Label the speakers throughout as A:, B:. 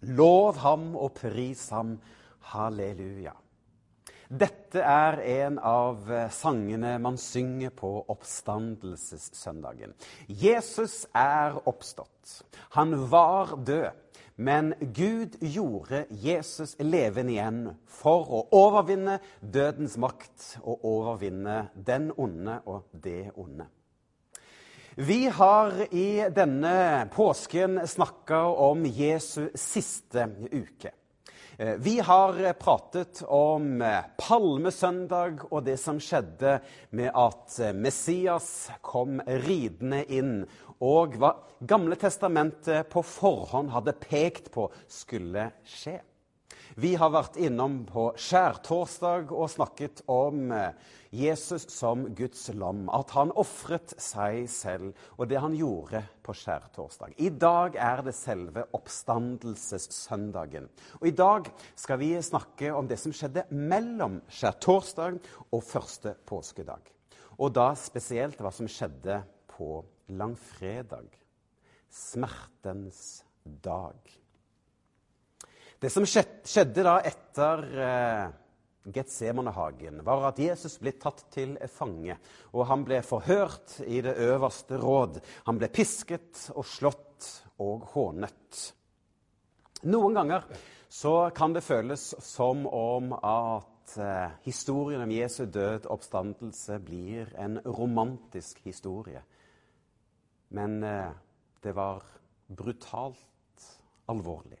A: Lov ham og pris ham. Halleluja. Dette er en av sangene man synger på oppstandelsessøndagen. Jesus er oppstått. Han var død. Men Gud gjorde Jesus levende igjen for å overvinne dødens makt og overvinne den onde og det onde. Vi har i denne påsken snakka om Jesu siste uke. Vi har pratet om palmesøndag og det som skjedde med at Messias kom ridende inn, og hva Gamle testamentet på forhånd hadde pekt på skulle skje. Vi har vært innom på skjærtorsdag og snakket om Jesus som Guds lam. At han ofret seg selv, og det han gjorde på skjærtorsdag. I dag er det selve oppstandelsessøndagen. Og i dag skal vi snakke om det som skjedde mellom skjærtorsdag og første påskedag. Og da spesielt hva som skjedde på langfredag. Smertens dag. Det som skjedde da etter eh, Getsemanehagen, var at Jesus ble tatt til fange. Og han ble forhørt i det øverste råd. Han ble pisket og slått og hånet. Noen ganger så kan det føles som om at eh, historien om Jesu død oppstandelse blir en romantisk historie. Men eh, det var brutalt alvorlig.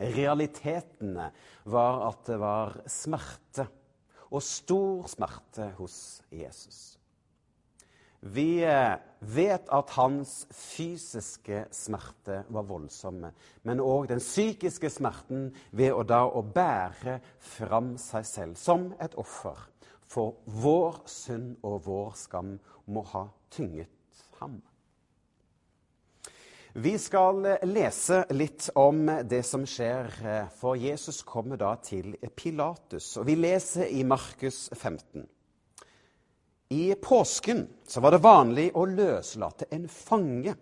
A: Realitetene var at det var smerte, og stor smerte hos Jesus. Vi vet at hans fysiske smerte var voldsomme, men òg den psykiske smerten ved å da å bære fram seg selv som et offer. For vår synd og vår skam må ha tynget ham. Vi skal lese litt om det som skjer, for Jesus kommer da til Pilatus. Og vi leser i Markus 15. I påsken så var det vanlig å løslate en fange.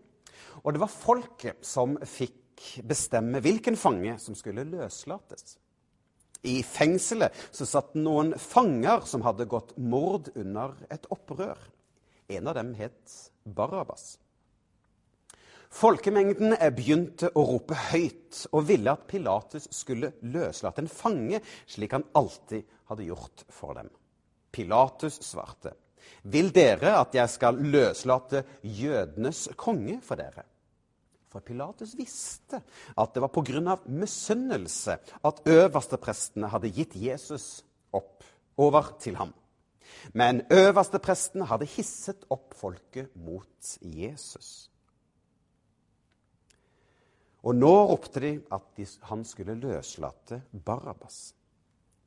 A: Og det var folket som fikk bestemme hvilken fange som skulle løslates. I fengselet så satt noen fanger som hadde gått mord under et opprør. En av dem het Barabas. Folkemengden begynte å rope høyt og ville at Pilatus skulle løslate en fange, slik han alltid hadde gjort for dem. Pilatus svarte, 'Vil dere at jeg skal løslate jødenes konge for dere?' For Pilatus visste at det var pga. misunnelse at øversteprestene hadde gitt Jesus opp over til ham. Men øversteprestene hadde hisset opp folket mot Jesus. Og nå ropte de at de, han skulle løslate Barabas.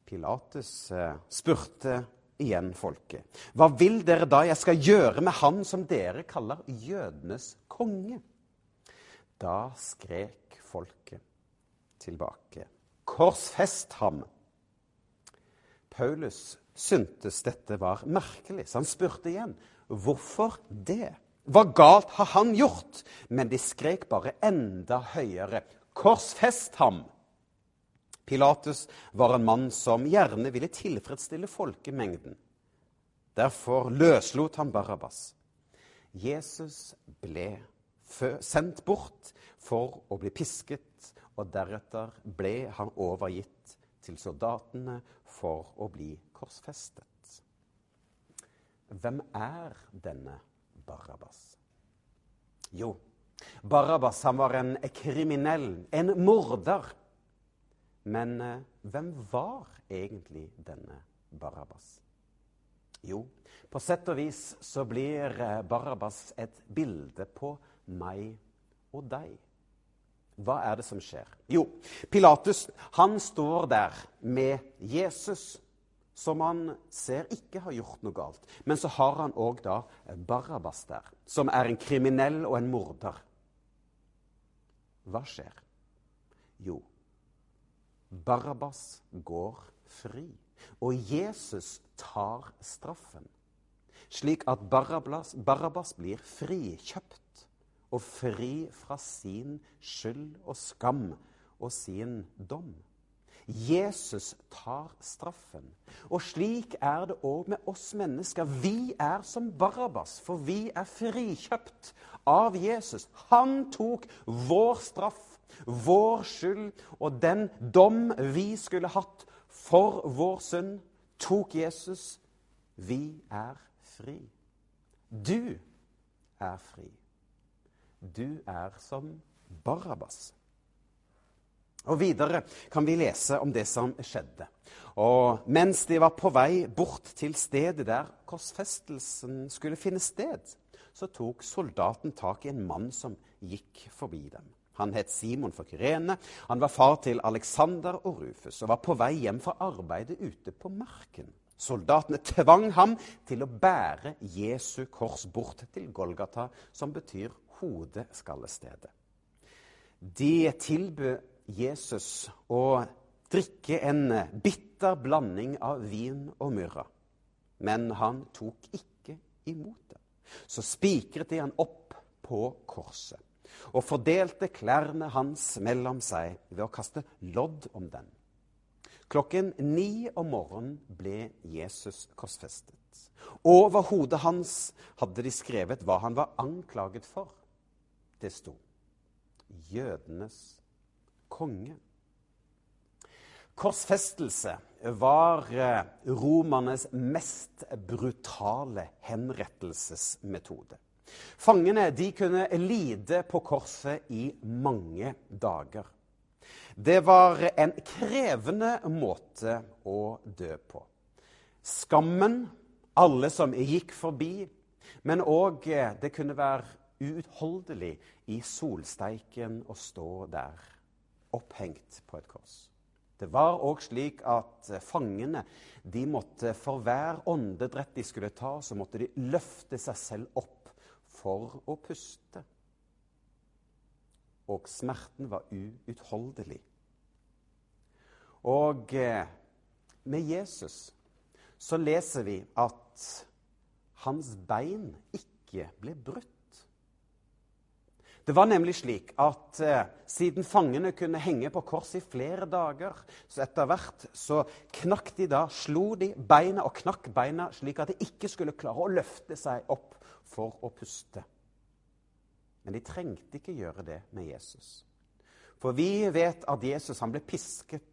A: Pilatus eh, spurte igjen folket. Hva vil dere da jeg skal gjøre med han som dere kaller jødenes konge? Da skrek folket tilbake. Korsfest ham! Paulus syntes dette var merkelig, så han spurte igjen. Hvorfor det? Hva galt har han gjort? Men de skrek bare enda høyere. Korsfest ham! Pilatus var en mann som gjerne ville tilfredsstille folkemengden. Derfor løslot han Barabas. Jesus ble sendt bort for å bli pisket, og deretter ble han overgitt til soldatene for å bli korsfestet. Hvem er denne Barabas? Jo, Barabas han var en kriminell, en morder. Men eh, hvem var egentlig denne Barabas? Jo, på sett og vis så blir Barabbas Barabas et bilde på meg og deg. Hva er det som skjer? Jo, Pilatus han står der med Jesus, som han ser ikke har gjort noe galt. Men så har han òg da Barabas der, som er en kriminell og en morder. Hva skjer? Jo, Barabas går fri, og Jesus tar straffen. Slik at Barabas, Barabas blir frikjøpt og fri fra sin skyld og skam og sin dom. Jesus tar straffen. Og slik er det òg med oss mennesker. Vi er som Barabas, for vi er frikjøpt av Jesus. Han tok vår straff, vår skyld, og den dom vi skulle hatt for vår synd, tok Jesus. Vi er fri. Du er fri. Du er som Barabas. Og Videre kan vi lese om det som skjedde. Og Mens de var på vei bort til stedet der korsfestelsen skulle finne sted, så tok soldaten tak i en mann som gikk forbi dem. Han het Simon for Kyrene. Han var far til Alexander og Rufus og var på vei hjem fra arbeidet ute på marken. Soldatene tvang ham til å bære Jesu kors bort til Golgata, som betyr hodeskallestedet. De tilbød Jesus å drikke en bitter blanding av vin og myrra, men han tok ikke imot det. Så spikret de han opp på korset og fordelte klærne hans mellom seg ved å kaste lodd om den. Klokken ni om morgenen ble Jesus korsfestet. Over hodet hans hadde de skrevet hva han var anklaget for det sto jødenes konge. Korsfestelse var eh, romernes mest brutale henrettelsesmetode. Fangene de kunne lide på korset i mange dager. Det var en krevende måte å dø på. Skammen, alle som gikk forbi, men òg eh, det kunne være uutholdelig i solsteiken å stå der, opphengt på et kors. Det var òg slik at fangene de måtte for hver åndedrett de skulle ta, så måtte de løfte seg selv opp for å puste. Og smerten var uutholdelig. Og eh, med Jesus så leser vi at hans bein ikke ble brutt. Det var nemlig slik at eh, siden fangene kunne henge på kors i flere dager, så etter hvert så knakk de da, slo de beina og knakk beina slik at de ikke skulle klare å løfte seg opp for å puste. Men de trengte ikke gjøre det med Jesus. For vi vet at Jesus han ble pisket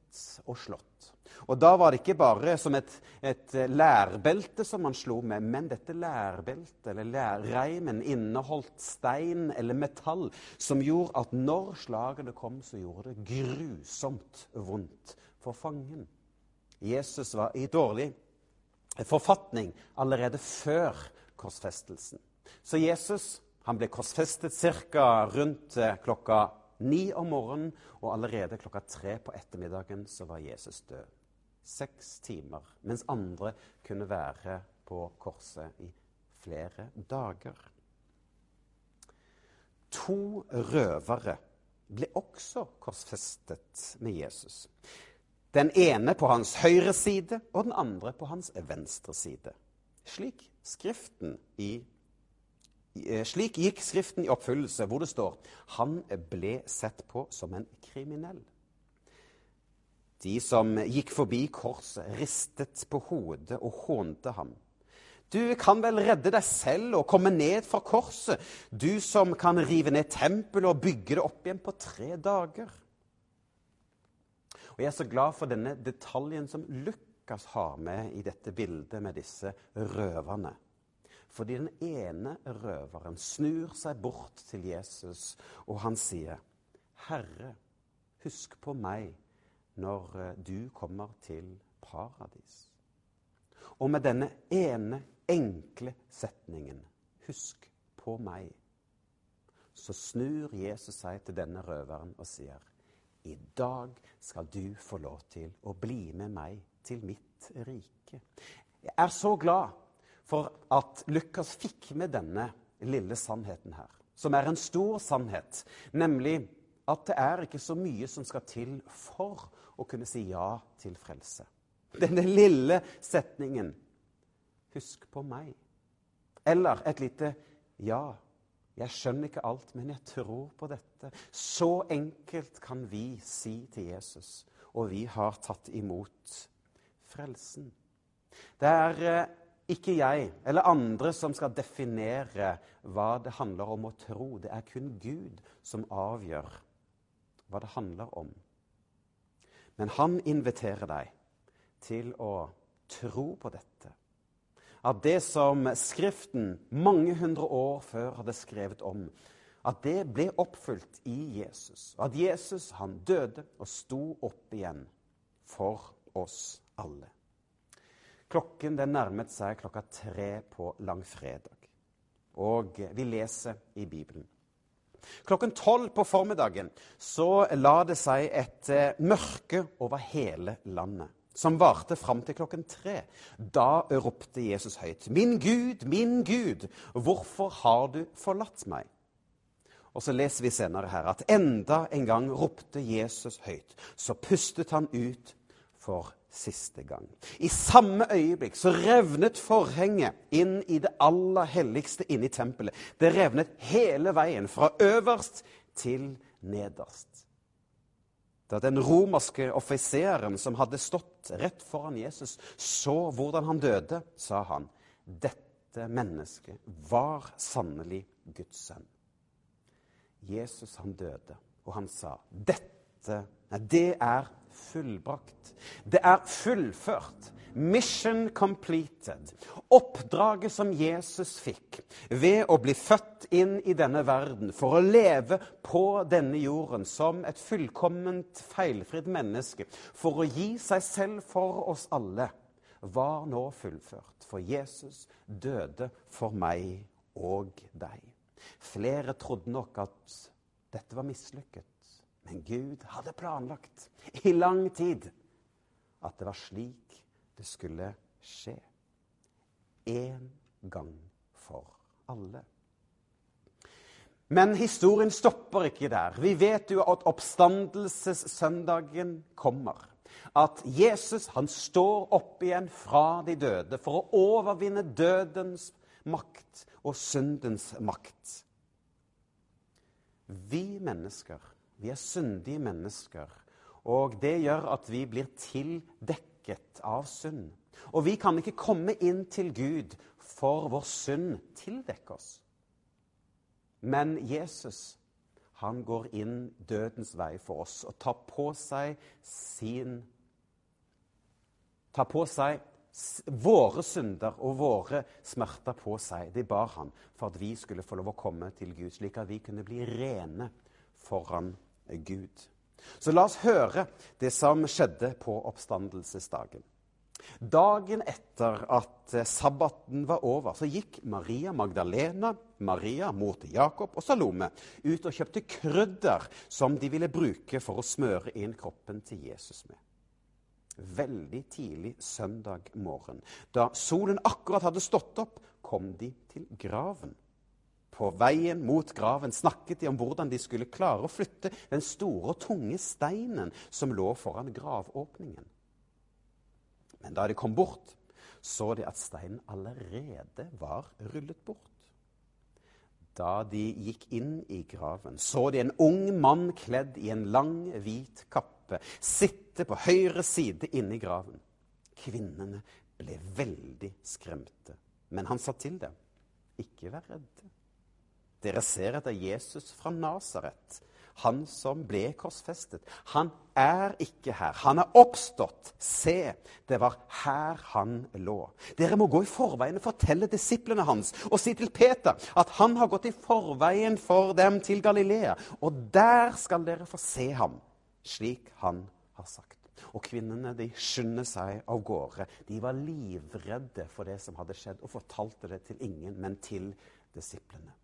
A: og slått. Og da var det ikke bare som et, et lærbelte som man slo med, men dette lærbeltet, eller lærreimen, inneholdt stein eller metall som gjorde at når slagene kom, så gjorde det grusomt vondt for fangen. Jesus var i dårlig forfatning allerede før korsfestelsen. Så Jesus han ble korsfestet ca. rundt eh, klokka ni om morgenen, og allerede klokka tre på ettermiddagen så var Jesus død. Seks timer, mens andre kunne være på korset i flere dager. To røvere ble også korsfestet med Jesus. Den ene på hans høyre side og den andre på hans venstre side. Slik Skriften i slik gikk Skriften i oppfyllelse, hvor det står han ble sett på som en kriminell. De som gikk forbi korset, ristet på hodet og hånte ham. Du kan vel redde deg selv og komme ned fra korset, du som kan rive ned tempelet og bygge det opp igjen på tre dager. Og Jeg er så glad for denne detaljen som Lukas har med i dette bildet med disse røverne. Fordi den ene røveren snur seg bort til Jesus, og han sier, 'Herre, husk på meg når eh, du kommer til paradis.' Og med denne ene enkle setningen, 'Husk på meg', så snur Jesus seg til denne røveren og sier, i dag skal du få lov til å bli med meg til mitt rike. Jeg er så glad for at Lukas fikk med denne lille sannheten her, som er en stor sannhet, nemlig at det er ikke så mye som skal til for å kunne si ja til frelse. Denne lille setningen 'Husk på meg', eller et lite 'ja'. Jeg skjønner ikke alt, men jeg tror på dette. Så enkelt kan vi si til Jesus, og vi har tatt imot frelsen. Det er eh, ikke jeg eller andre som skal definere hva det handler om å tro. Det er kun Gud som avgjør hva det handler om. Men han inviterer deg til å tro på dette. At det som Skriften mange hundre år før hadde skrevet om, at det ble oppfylt i Jesus. At Jesus han døde og sto opp igjen for oss alle. Klokken den nærmet seg klokka tre på langfredag, og vi leser i Bibelen. Klokken tolv på formiddagen så la det seg et eh, mørke over hele landet som varte fram til klokken tre. Da ropte Jesus høyt, 'Min Gud, min Gud, hvorfor har du forlatt meg?' Og så leser vi senere her at enda en gang ropte Jesus høyt. Så pustet han ut for siste gang. I samme øyeblikk så revnet forhenget inn i det aller helligste inne i tempelet. Det revnet hele veien, fra øverst til nederst. Da den romerske offiseren som hadde stått rett foran Jesus, så hvordan han døde, sa han, dette mennesket var sannelig Guds sønn. Jesus, han døde, og han sa, dette, det er fullbrakt. Det er fullført. Mission completed. Oppdraget som Jesus fikk ved å bli født inn i denne verden for å leve på denne jorden som et fullkomment feilfritt menneske, for å gi seg selv for oss alle, var nå fullført. For Jesus døde for meg og deg. Flere trodde nok at dette var mislykket. Men Gud hadde planlagt i lang tid at det var slik det skulle skje. En gang for alle. Men historien stopper ikke der. Vi vet jo at oppstandelsessøndagen kommer. At Jesus han står opp igjen fra de døde for å overvinne dødens makt og syndens makt. Vi mennesker vi er syndige mennesker, og det gjør at vi blir tildekket av synd. Og vi kan ikke komme inn til Gud, for vår synd tildekker oss. Men Jesus, han går inn dødens vei for oss og tar på seg sin Tar på seg våre synder og våre smerter på seg. Det bar han for at vi skulle få lov å komme til Gud, slik at vi kunne bli rene foran Gud. Gud. Så la oss høre det som skjedde på oppstandelsesdagen. Dagen etter at sabbaten var over, så gikk Maria Magdalena, Maria mor til Jakob og Salome ut og kjøpte krydder som de ville bruke for å smøre inn kroppen til Jesus med. Veldig tidlig søndag morgen, da solen akkurat hadde stått opp, kom de til graven. På veien mot graven snakket de om hvordan de skulle klare å flytte den store og tunge steinen som lå foran gravåpningen. Men da de kom bort, så de at steinen allerede var rullet bort. Da de gikk inn i graven, så de en ung mann kledd i en lang, hvit kappe sitte på høyre side inne i graven. Kvinnene ble veldig skremte, men han sa til dem, ikke vær redde. Dere ser etter Jesus fra Nasaret, han som ble korsfestet. Han er ikke her. Han er oppstått. Se, det var her han lå. Dere må gå i forveien og fortelle disiplene hans og si til Peter at han har gått i forveien for dem til Galilea, og der skal dere få se ham, slik han har sagt. Og kvinnene de skynder seg av gårde. De var livredde for det som hadde skjedd, og fortalte det til ingen, men til disiplene.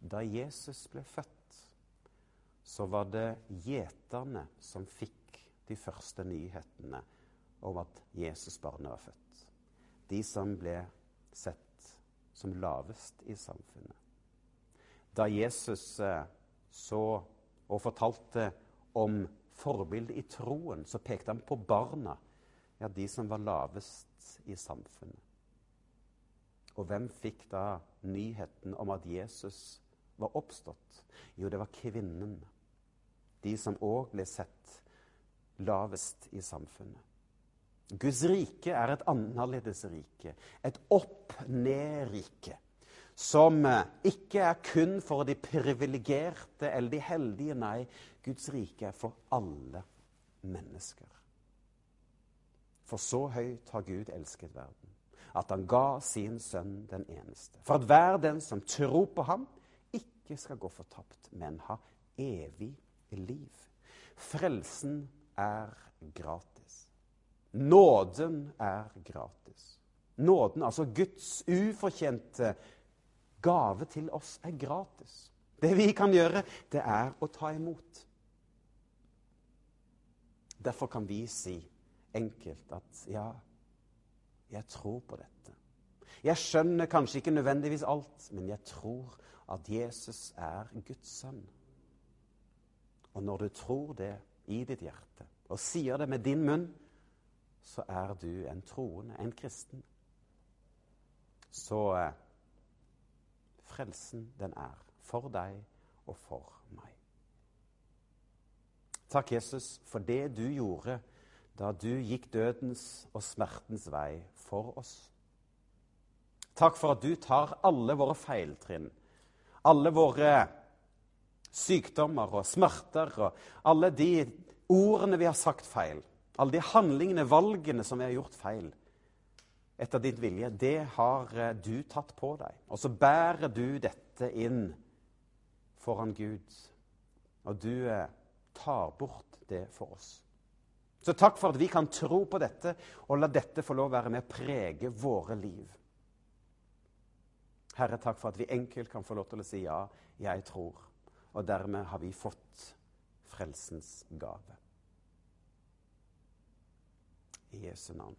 A: Da Jesus ble født, så var det gjeterne som fikk de første nyhetene om at Jesusbarnet var født. De som ble sett som lavest i samfunnet. Da Jesus eh, så og fortalte om forbildet i troen, så pekte han på barna, ja, de som var lavest i samfunnet. Og hvem fikk da nyheten om at Jesus var oppstått? Jo, det var kvinnen. De som òg ble sett lavest i samfunnet. Guds rike er et annerledes rike, et opp-ned-rike. Som eh, ikke er kun for de privilegerte eller de heldige. Nei, Guds rike er for alle mennesker. For så høyt har Gud elsket verden, at han ga sin sønn den eneste. For at hver den som tror på ham, ikke skal gå fortapt, men ha evig liv. Frelsen er gratis. Nåden er gratis. Nåden, altså Guds ufortjente gave til oss, er gratis. Det vi kan gjøre, det er å ta imot. Derfor kan vi si enkelt at ja, jeg tror på dette. Jeg skjønner kanskje ikke nødvendigvis alt, men jeg tror at Jesus er Guds sønn. Og når du tror det i ditt hjerte og sier det med din munn, så er du en troende, en kristen. Så eh, frelsen, den er for deg og for meg. Takk, Jesus, for det du gjorde da du gikk dødens og smertens vei for oss. Takk for at du tar alle våre feiltrinn, alle våre sykdommer og smerter og alle de ordene vi har sagt feil, alle de handlingene, valgene som vi har gjort feil etter ditt vilje, det har eh, du tatt på deg. Og så bærer du dette inn foran Gud, og du eh, tar bort det for oss. Så takk for at vi kan tro på dette og la dette få lov å være med å prege våre liv. Herre, takk for at vi enkelt kan få lov til å si ja, jeg tror. Og dermed har vi fått frelsens gave. I Jesu navn.